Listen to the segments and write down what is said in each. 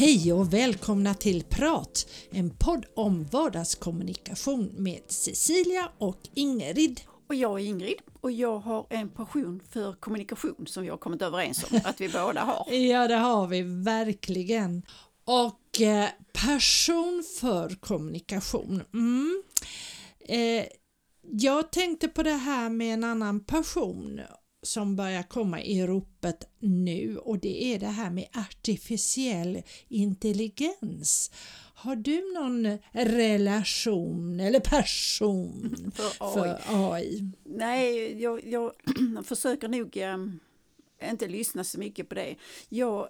Hej och välkomna till Prat, en podd om vardagskommunikation med Cecilia och Ingrid. Och jag är Ingrid och jag har en passion för kommunikation som vi har kommit överens om att vi båda har. Ja, det har vi verkligen. Och eh, passion för kommunikation. Mm. Eh, jag tänkte på det här med en annan passion som börjar komma i ropet nu och det är det här med artificiell intelligens. Har du någon relation eller passion för AI? Nej, jag, jag försöker nog um, inte lyssna så mycket på det. Jag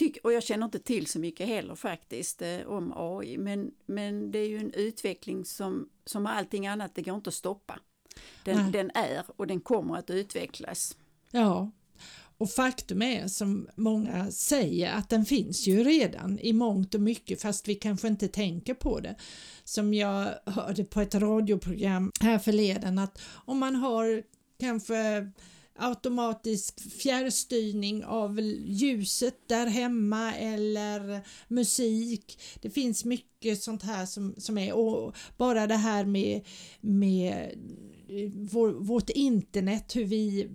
tycker, och jag känner inte till så mycket heller faktiskt eh, om AI, men, men det är ju en utveckling som, som allting annat, det går inte att stoppa. Den, den är och den kommer att utvecklas. Ja, och faktum är som många säger att den finns ju redan i mångt och mycket fast vi kanske inte tänker på det. Som jag hörde på ett radioprogram här förleden att om man har kanske automatisk fjärrstyrning av ljuset där hemma eller musik. Det finns mycket sånt här som, som är och bara det här med, med vår, vårt internet, hur vi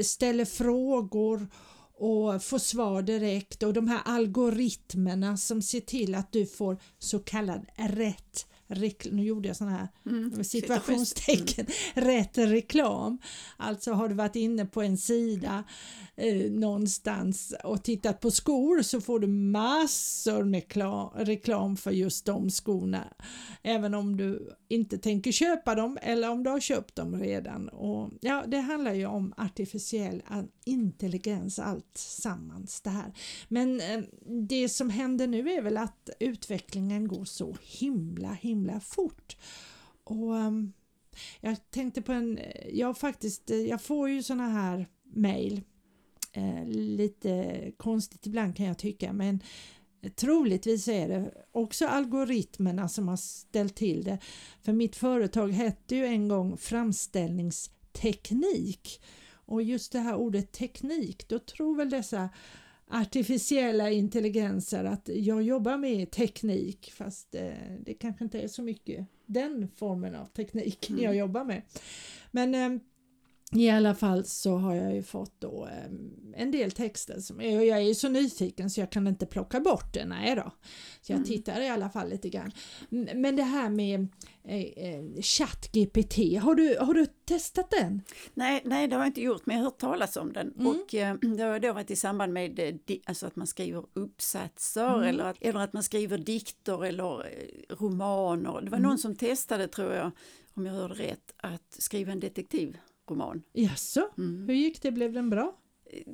ställer frågor och får svar direkt och de här algoritmerna som ser till att du får så kallad rätt nu gjorde jag sådana här mm, situationstecken, mm. rätt reklam. Alltså har du varit inne på en sida eh, någonstans och tittat på skor så får du massor med reklam för just de skorna. Även om du inte tänker köpa dem eller om du har köpt dem redan. Och, ja, det handlar ju om artificiell intelligens allt sammans det här. Men eh, det som händer nu är väl att utvecklingen går så himla himla fort. Och um, jag tänkte på en, jag faktiskt, jag får ju såna här mail eh, lite konstigt ibland kan jag tycka men Troligtvis är det också algoritmerna som har ställt till det. För mitt företag hette ju en gång framställningsteknik och just det här ordet teknik, då tror väl dessa artificiella intelligenser att jag jobbar med teknik fast det, eh, det kanske inte är så mycket den formen av teknik mm. jag jobbar med. Men eh, i alla fall så har jag ju fått då eh, en del texter som jag är ju så nyfiken så jag kan inte plocka bort det, nej då. Så jag mm. tittar i alla fall lite grann. Men det här med eh, eh ChatGPT, har du, har du testat den? Nej, nej, det har jag inte gjort, men jag har hört talas om den mm. och eh, det har då varit i samband med eh, alltså att man skriver uppsatser mm. eller, att, eller att man skriver dikter eller eh, romaner. Det var någon mm. som testade, tror jag, om jag hörde rätt, att skriva en detektiv roman. Jaså, mm. hur gick det? Blev den bra?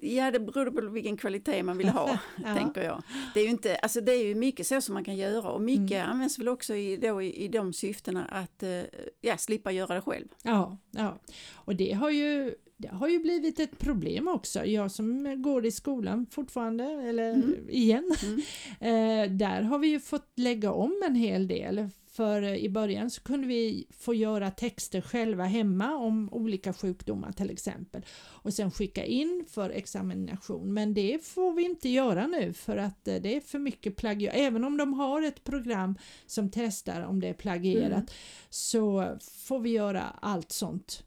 Ja, det beror på vilken kvalitet man vill ha, ja. tänker jag. Det är ju inte, alltså det är ju mycket så som man kan göra och mycket mm. används väl också i, då, i, i de syftena att eh, ja, slippa göra det själv. Ja, ja. och det har ju det har ju blivit ett problem också. Jag som går i skolan fortfarande, eller mm. igen, mm. Eh, där har vi ju fått lägga om en hel del för i början så kunde vi få göra texter själva hemma om olika sjukdomar till exempel och sen skicka in för examination. Men det får vi inte göra nu för att eh, det är för mycket plagierat. Även om de har ett program som testar om det är plagierat mm. så får vi göra allt sånt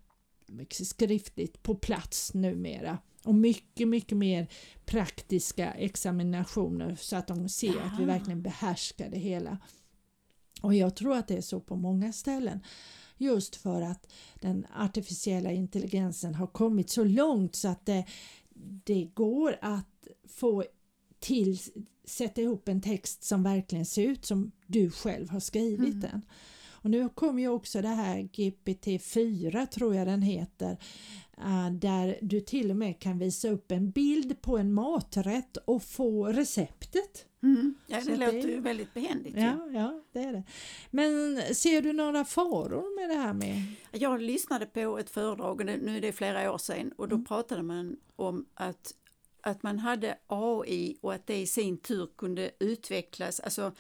skriftligt på plats numera och mycket, mycket mer praktiska examinationer så att de ser att vi verkligen behärskar det hela. Och jag tror att det är så på många ställen. Just för att den artificiella intelligensen har kommit så långt så att det, det går att få till sätta ihop en text som verkligen ser ut som du själv har skrivit mm. den. Och nu kommer ju också det här GPT-4 tror jag den heter eh, där du till och med kan visa upp en bild på en maträtt och få receptet. Mm. Ja, det Så låter det, ju väldigt behändigt. Ja, ja, det är det. Men ser du några faror med det här med? Jag lyssnade på ett föredrag, nu är det flera år sedan, och då mm. pratade man om att att man hade AI och att det i sin tur kunde utvecklas, alltså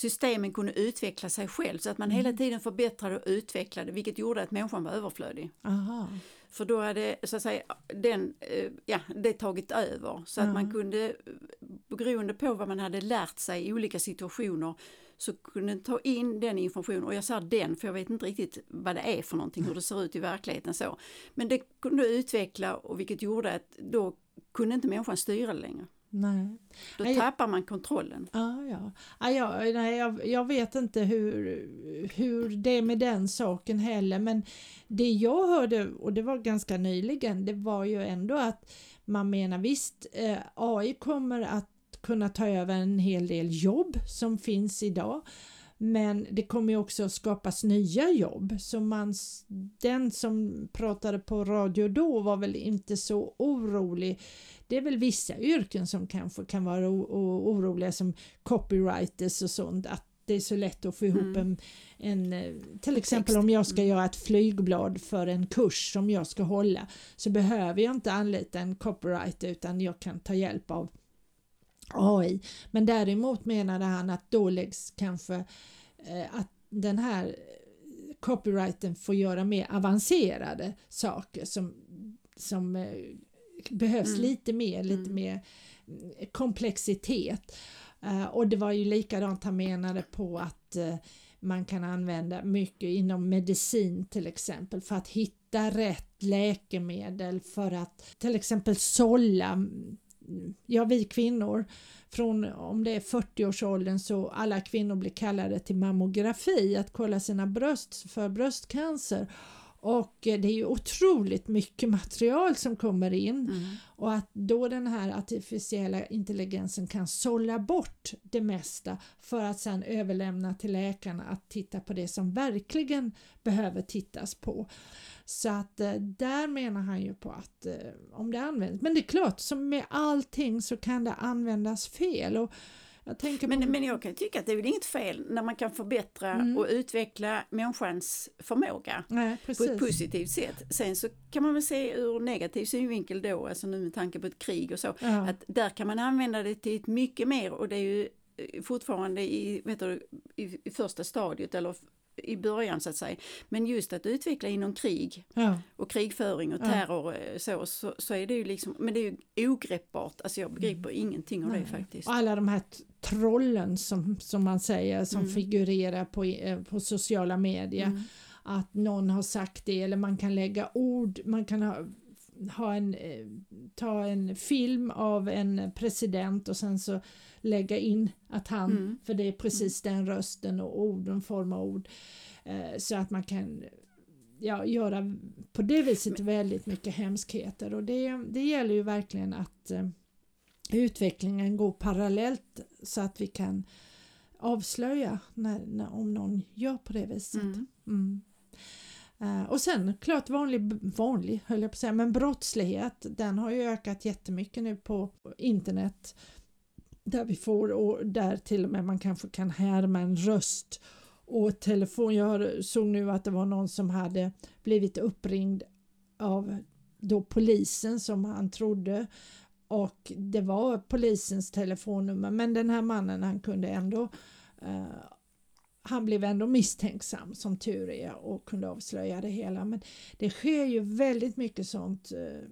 systemen kunde utveckla sig själv så att man mm. hela tiden förbättrade och utvecklade vilket gjorde att människan var överflödig. Aha. För då hade så att säga, den, eh, ja, det tagit över så att man kunde beroende på vad man hade lärt sig i olika situationer så kunde ta in den informationen och jag säger den för jag vet inte riktigt vad det är för någonting, hur det ser ut i verkligheten så. Men det kunde utveckla och vilket gjorde att då kunde inte människan styra det längre. Nej. Då Nej, tappar man kontrollen. Ja, ja. ja nej, jag, jag vet inte hur, hur det är med den saken heller men det jag hörde, och det var ganska nyligen, det var ju ändå att man menar visst, eh, AI kommer att kunna ta över en hel del jobb som finns idag. Men det kommer ju också skapas nya jobb så man, den som pratade på radio då var väl inte så orolig. Det är väl vissa yrken som kanske kan vara oroliga som copywriters och sånt att det är så lätt att få ihop mm. en, en, eh, till exempel om jag ska mm. göra ett flygblad för en kurs som jag ska hålla så behöver jag inte anlita en copywriter utan jag kan ta hjälp av AI. Men däremot menade han att då läggs kanske eh, att den här copyrighten får göra mer avancerade saker som, som eh, behövs mm. lite mer, lite mm. mer mm, komplexitet. Uh, och det var ju likadant han menade på att uh, man kan använda mycket inom medicin till exempel för att hitta rätt läkemedel för att till exempel sålla ja vi kvinnor från om det är 40-årsåldern så alla kvinnor blir kallade till mammografi att kolla sina bröst för bröstcancer och eh, det är ju otroligt mycket material som kommer in mm. och att då den här artificiella intelligensen kan sålla bort det mesta för att sedan överlämna till läkarna att titta på det som verkligen behöver tittas på. Så att eh, där menar han ju på att eh, om det används, men det är klart som med allting så kan det användas fel. Och jag men, på... men jag kan tycka att det är väl inget fel när man kan förbättra mm. och utveckla människans förmåga Nej, på ett positivt sätt. Sen så kan man väl se ur negativ synvinkel då, alltså nu med tanke på ett krig och så, ja. att där kan man använda det till mycket mer och det är ju eh, fortfarande i, vet du, i första stadiet eller i början så att säga. Men just att utveckla inom krig ja. och krigföring och terror ja. Eh, så, så, så, är det ju liksom, men det är ju ogreppbart, alltså jag begriper mm. ingenting av Nej. det faktiskt. Och alla de här trollen som, som man säger som mm. figurerar på, eh, på sociala medier. Mm. Att någon har sagt det eller man kan lägga ord, man kan ha ha en, eh, ta en film av en president och sen så lägga in att han, mm. för det är precis mm. den rösten och orden, form av ord, eh, så att man kan ja, göra på det viset väldigt mycket hemskheter och det, det gäller ju verkligen att eh, utvecklingen går parallellt så att vi kan avslöja när, när, om någon gör på det viset. Mm. Mm. Eh, och sen klart vanlig, vanlig höll jag på att säga, men brottslighet den har ju ökat jättemycket nu på internet där vi får och där till och med man kanske kan härma en röst och telefon. Jag såg nu att det var någon som hade blivit uppringd av då polisen som han trodde och det var polisens telefonnummer men den här mannen han kunde ändå uh, han blev ändå misstänksam som tur är och kunde avslöja det hela. Men det sker ju väldigt mycket sånt uh,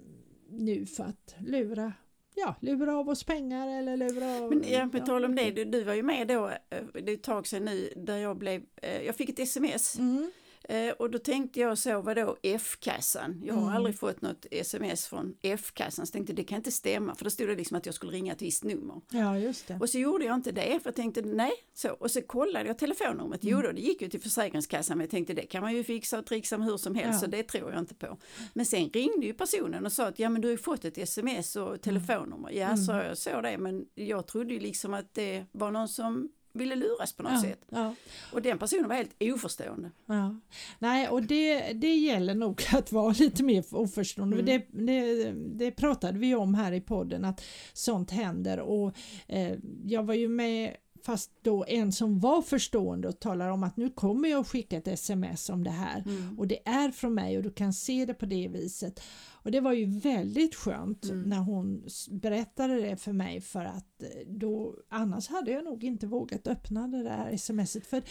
nu för att lura ja, lura av oss pengar eller lura av... Men ja, på tal om det, du, du var ju med då, eh, det är ett tag sedan nu, där jag blev, jag fick ett sms. Mm. Eh, och då tänkte jag så, vadå F-kassan? Jag har mm. aldrig fått något sms från F-kassan. Så tänkte det kan inte stämma för då stod det liksom att jag skulle ringa ett visst nummer. Ja, just det. Och så gjorde jag inte det för jag tänkte nej, så. Och så kollade jag telefonnumret. Mm. Jo då, det gick ju till Försäkringskassan men jag tänkte det kan man ju fixa och trixa med hur som helst ja. så det tror jag inte på. Men sen ringde ju personen och sa att ja men du har ju fått ett sms och mm. telefonnummer. Ja, mm. så jag såg det men jag trodde ju liksom att det var någon som ville luras på något ja, sätt. Ja. Och den personen var helt oförstående. Ja. Nej, och det, det gäller nog att vara lite mer oförstående. Mm. Det, det, det, pratade vi om här i podden att sånt händer och eh, jag var ju med fast då en som var förstående och talar om att nu kommer jag att skicka ett sms om det här mm. och det är från mig och du kan se det på det viset. Och det var ju väldigt skönt mm. när hon berättade det för mig för att eh, då annars hade jag nog inte vågat öppna det där smset för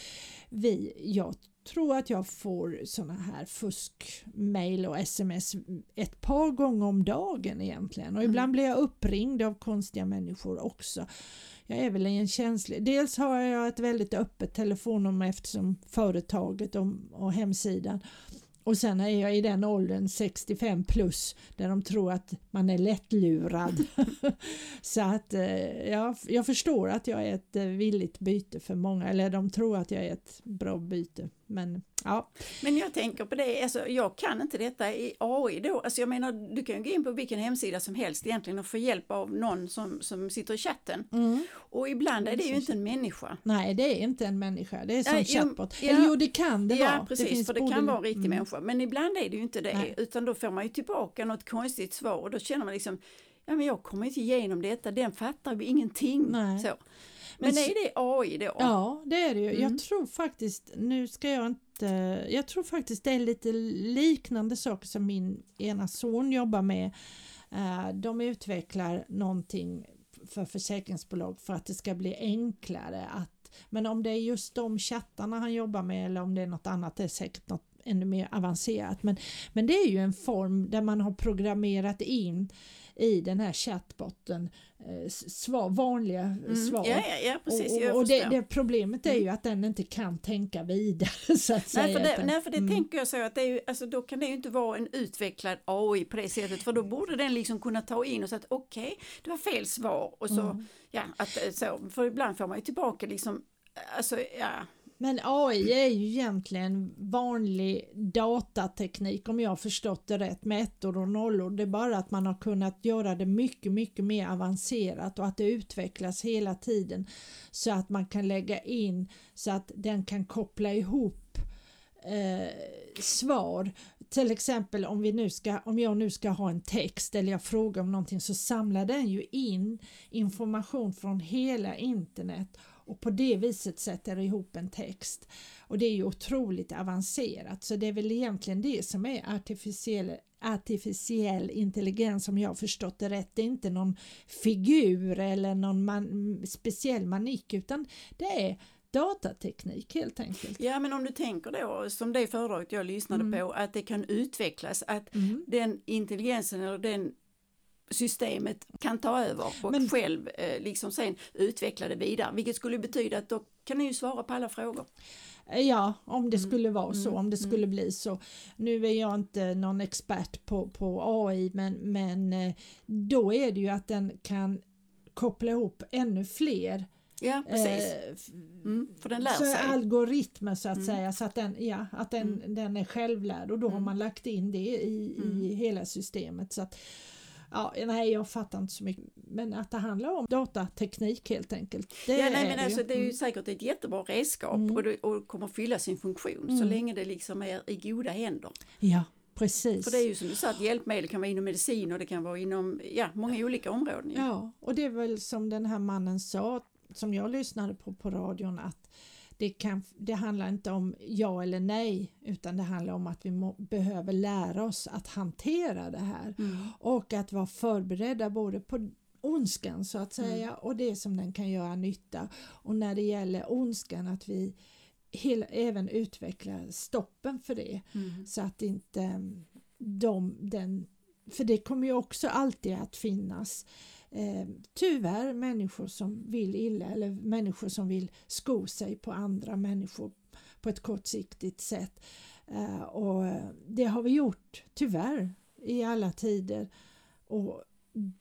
vi, jag tror att jag får såna här fuskmail och sms ett par gånger om dagen egentligen och Mm. ibland blir jag uppringd av konstiga människor också. Jag är väl en känslig, dels har jag ett väldigt öppet telefonnummer eftersom företaget och, och hemsidan och sen är jag i den åldern 65 plus där de tror att man är lättlurad. så att eh, ja, jag förstår att jag är ett eh, villigt byte för många, eller de tror att jag är ett bra byte. Men ja, Men jag tänker på det, alltså, jag kan inte detta i AI då. Alltså jag menar, du kan ju gå in på vilken hemsida som helst egentligen och få hjälp av någon som, som sitter i chatten. Och ibland är det ju inte en människa. nej det är inte en människa, det är som jo, chatbot. ja. Eller jo, det kan det ja, vara. precis, finns för det både- kan vara en riktig Mm. människa. Men ibland är det ju inte det, Nej. utan då får man ju tillbaka något konstigt svar och då känner man liksom, ja men jag kommer inte igenom detta, den fattar ju ingenting. Nej. Så. Men Men, är det AI då? Ja, det är det ju. Mm. Jag tror faktiskt, nu ska jag inte, jag tror faktiskt det är lite liknande saker som min ena son jobbar med. Eh, De utvecklar någonting för försäkringsbolag för att det ska bli enklare att, men om det är just de chattarna han jobbar med eller om det är något annat, det är säkert något ännu mer avancerat. Men, men det är ju en form där man har programmerat in i den här chattbotten eh, svar, vanliga Mm. svar. Ja, ja, ja, precis. Och, och, och det. Mm. det problemet är ju att den inte kan tänka vidare så att Nej säga. för, det, nej, för det Mm. tänker jag så att det är ju, alltså, då kan det ju inte vara en utvecklad AI på det sättet för då borde den liksom kunna ta in och säga att okej, det var fel svar och så, Mm. ja, att, eh, så, för ibland får man ju tillbaka liksom, alltså ja, men AI är ju egentligen vanlig datateknik om jag har förstått det rätt med ettor och nollor. Det är bara att man har kunnat göra det mycket, mycket mer avancerat och att det utvecklas hela tiden så att man kan lägga in så att den kan koppla ihop eh, svar. Till exempel om, vi nu ska, om jag nu ska ha en text eller jag frågar om någonting så samlar den ju in information från hela internet och på det viset sätter ihop en text. Och det är ju otroligt avancerat så det är väl egentligen det som är artificiell, artificiell intelligens om jag förstått det rätt. Det är inte någon figur eller någon man, speciell manik utan det är datateknik helt enkelt. ja men om du tänker då som det föredraget jag lyssnade Mm. på att det kan utvecklas, att Mm. den intelligensen eller den systemet kan ta över och Men- själv eh, liksom sen utveckla det vidare, vilket skulle betyda att då kan ni ju svara på alla frågor. Ja, om Mm. det skulle vara så, om det skulle bli så. Nu är jag inte någon expert på, på AI men, men eh, då är det ju att den kan koppla ihop ännu fler Ja, precis. eh, f- Mm, för den lär så sig. Mm. algoritmer så att säga så att den, ja, att den, den är självlärd och då har man lagt in det i, Mm. i hela systemet. Så att, ja, nej, jag fattar inte så mycket men att det handlar om datateknik helt enkelt. Det Ja, nej, men alltså, det är ju Mm. säkert ett jättebra redskap Mm. och, det, och kommer fylla sin funktion så Mm. länge det liksom är i goda händer. Ja, precis. För det är ju som du sa, att hjälpmedel kan vara inom medicin och det kan vara inom ja, många olika områden. ju. Ja, och det är väl som den här mannen sa som jag lyssnade på på radion att det, kan, det handlar inte om ja eller nej utan det handlar om att vi må, behöver lära oss att hantera det här Mm. och att vara förberedda både på ondskan så att säga Mm. och det som den kan göra nytta och när det gäller ondskan att vi hela, även utvecklar stoppen för det Mm. så att inte mm, de, den, för det kommer ju också alltid att finnas eh, tyvärr människor som vill illa eller människor som vill sko sig på andra människor på ett kortsiktigt sätt. Eh, och det har vi gjort tyvärr i alla tider. Och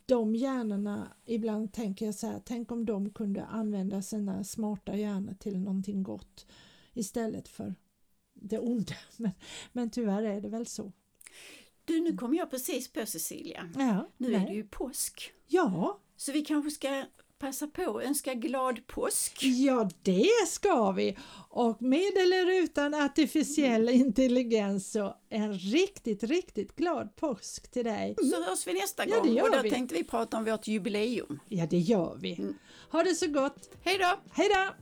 de hjärnorna, ibland tänker jag så här, tänk om de kunde använda sina smarta hjärnor till någonting gott istället för det onda. Men, men tyvärr är det väl så. Du, nu kom jag precis på Cecilia. Ja, Nu nej. är det ju påsk. Ja, Så vi kanske ska passa på att önska glad påsk. ja, det ska vi! Och med eller utan artificiell intelligens så en riktigt, riktigt glad påsk till dig. Så hörs vi nästa Ja, det gång gör och då vi. tänkte vi prata om vårt jubileum. Ja, det gör vi. Ha det så gott! Hej då! Hej då!